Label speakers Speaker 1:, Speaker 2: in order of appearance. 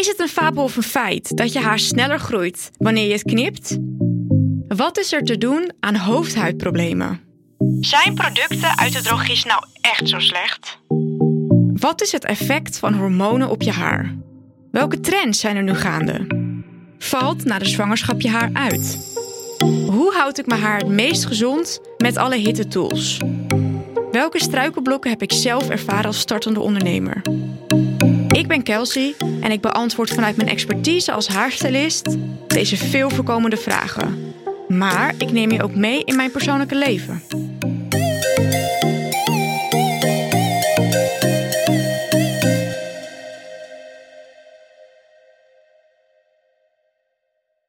Speaker 1: Is het een fabel of een feit dat je haar sneller groeit wanneer je het knipt? Wat is er te doen aan hoofdhuidproblemen? Zijn producten uit de drogist nou echt zo slecht? Wat is het effect van hormonen op je haar? Welke trends zijn er nu gaande? Valt na de zwangerschap je haar uit? Hoe houd ik mijn haar het meest gezond met alle hitte tools? Welke struikelblokken heb ik zelf ervaren als startende ondernemer? Ben Kelsey en ik beantwoord vanuit mijn expertise als haarstylist deze veel voorkomende vragen. Maar ik neem je ook mee in mijn persoonlijke leven.